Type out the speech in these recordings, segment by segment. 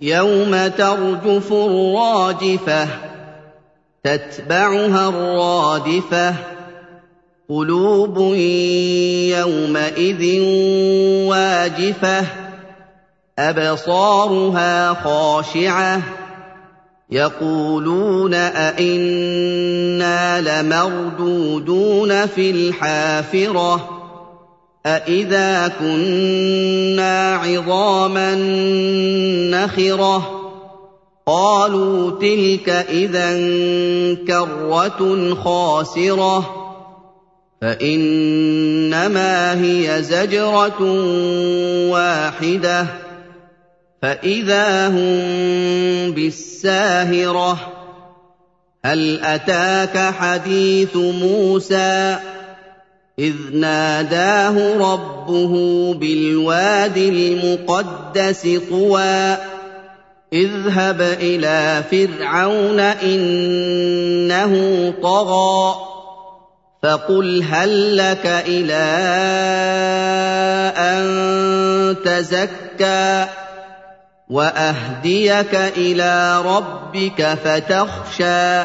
يوم ترجف الراجفة تتبعها الرادفة. قلوب يومئذ واجفة أبصارها خاشعة. يقولون أئنا لمردودون في الحافرة. أَإِذَا كُنَّا عِظَامًا نَّخِرَةً قَالُوا تِلْكَ إِذًا كَرَّةٌ خَاسِرَةٌ فَإِنَّمَا هِيَ زَجْرَةٌ وَاحِدَةٌ فَإِذَا هُم بِالسَّاهِرَةِ هَلْ أَتَاكَ حَدِيثُ مُوسَىٰ إِذْ نَادَاهُ رَبُّهُ بِالْوَادِ الْمُقَدَّسِ طُوًى اذْهَبْ إِلَىٰ فِرْعَوْنَ إِنَّهُ طَغَىٰ فَقُلْ هَل لَّكَ إِلَىٰ أَن تَزَكَّىٰ وَأَهْدِيَكَ إِلَىٰ رَبِّكَ فَتَخْشَىٰ.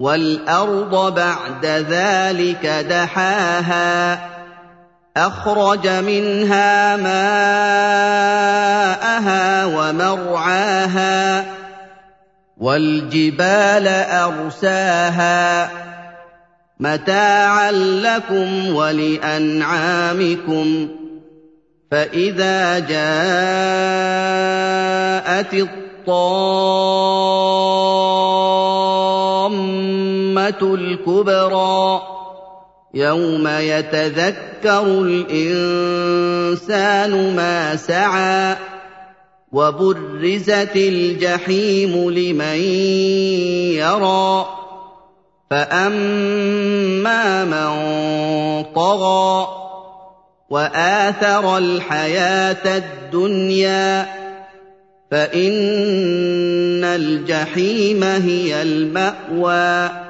وَالْأَرْضَ بَعْدَ ذَٰلِكَ دَحَاهَا أَخْرَجَ مِنْهَا مَاءَهَا وَمَرْعَاهَا وَالْجِبَالَ أَرْسَاهَا. مَتَاعًا لَّكُمْ وَلِأَنْعَامِكُمْ فَإِذَا جَاءَتِ الْكُبْرَىٰ يَوْمَ يَتَذَكَّرُ الْإِنسَانُ مَا سَعَىٰ وَبُرِّزَتِ الْجَحِيمُ لِمَن يَرَىٰ فَأَمَّا مَن طَغَىٰ وَآثَرَ الْحَيَاةَ الدُّنْيَا فَإِنَّ الْجَحِيمَ هِيَ الْمَأْوَىٰ